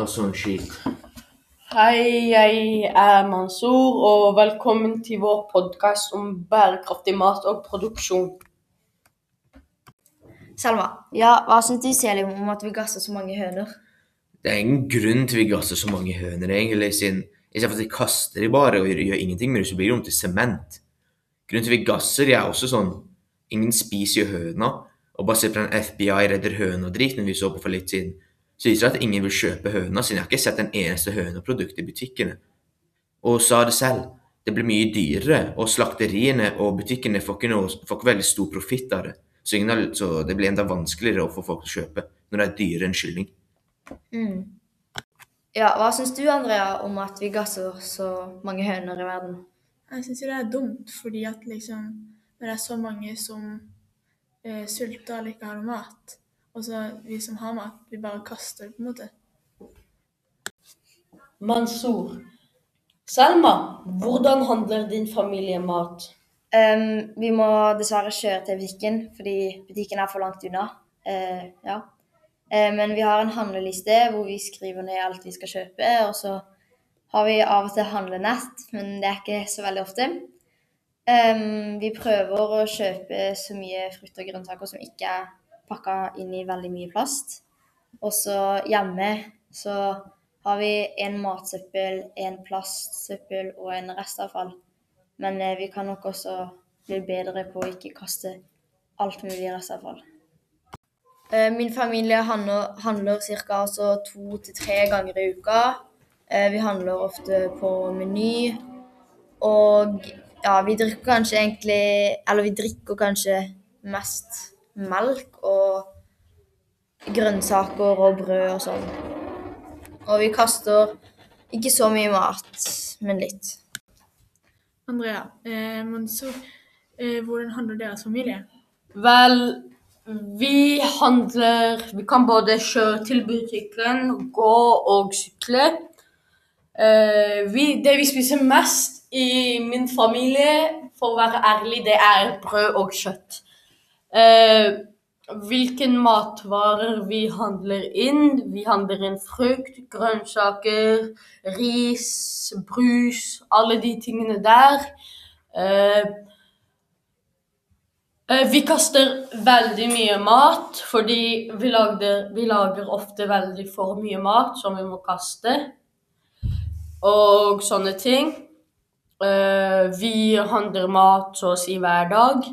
og sånn skit. Hei, jeg er Mansour, og velkommen til vår podkast om bærekraftig mat og produksjon. Selma, ja, hva syns du Selim om at vi gasser så mange høner? Det er ingen grunn til vi gasser så mange høner, egentlig, siden istedenfor at de kaster de bare og gjør, ingenting med det, så blir det om til sement. Grunnen til vi gasser, de er også sånn Ingen spiser jo høna, og basert på den FBI redder høna-driten vi så på for litt siden, så viser det at ingen vil kjøpe høna, siden jeg har ikke sett en eneste høneprodukt i butikkene. Og sa det selv, det blir mye dyrere, og slakteriene og butikkene får ikke, noe, får ikke veldig stor profitt av det. Så, ingen har, så det blir enda vanskeligere å få folk til å kjøpe når det er dyrere enn kylling. Mm. Ja, hva syns du Andrea om at vi gasser så mange høner i verden? Jeg syns jo det er dumt, fordi at liksom Når det er så mange som eh, sulter eller ikke har noe mat, og så vi som har mat, vi bare kaster det, på en måte. Mansour. Selma, hvordan handler din familie mat? Um, vi må dessverre kjøre til butikken, fordi butikken er for langt unna. Uh, ja. uh, men vi har en handleliste hvor vi skriver ned alt vi skal kjøpe, og så har vi av og til handlenett, men det er ikke så veldig ofte. Um, vi prøver å kjøpe så mye frukt og grønnsaker som ikke er pakka inn i veldig mye plast. Og så hjemme så har vi en matsøppel, en plastsøppel og en restavfall. Men eh, vi kan nok også bli bedre på å ikke kaste alt mulig restavfall. Eh, Min familie handler, ca. to til tre ganger i uka. Eh, Vi handler ofte på Meny. Og ja, vi drikker kanskje egentlig Eller vi drikker kanskje mest melk og grønnsaker og brød og sånn. Og vi kaster ikke så mye mat, men litt. Andrea, eh, Mansour, eh, hvordan handler deres familie? Vel, vi handler Vi kan både kjøre til butikken, gå og sykle. Eh, vi, det vi spiser mest i min familie, for å være ærlig, det er brød og kjøtt. Eh, hvilken matvarer vi handler inn? Vi handler inn frukt, grønnsaker, ris, brus, alle de tingene der. Eh, Eh, Vi kaster veldig mye mat, fordi vi, lagde, vi lager ofte veldig for mye mat som vi må kaste. Og sånne ting. Eh, Vi handler mat så å si hver dag.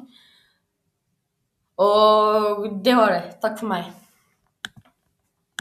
Og det var det. Takk for meg.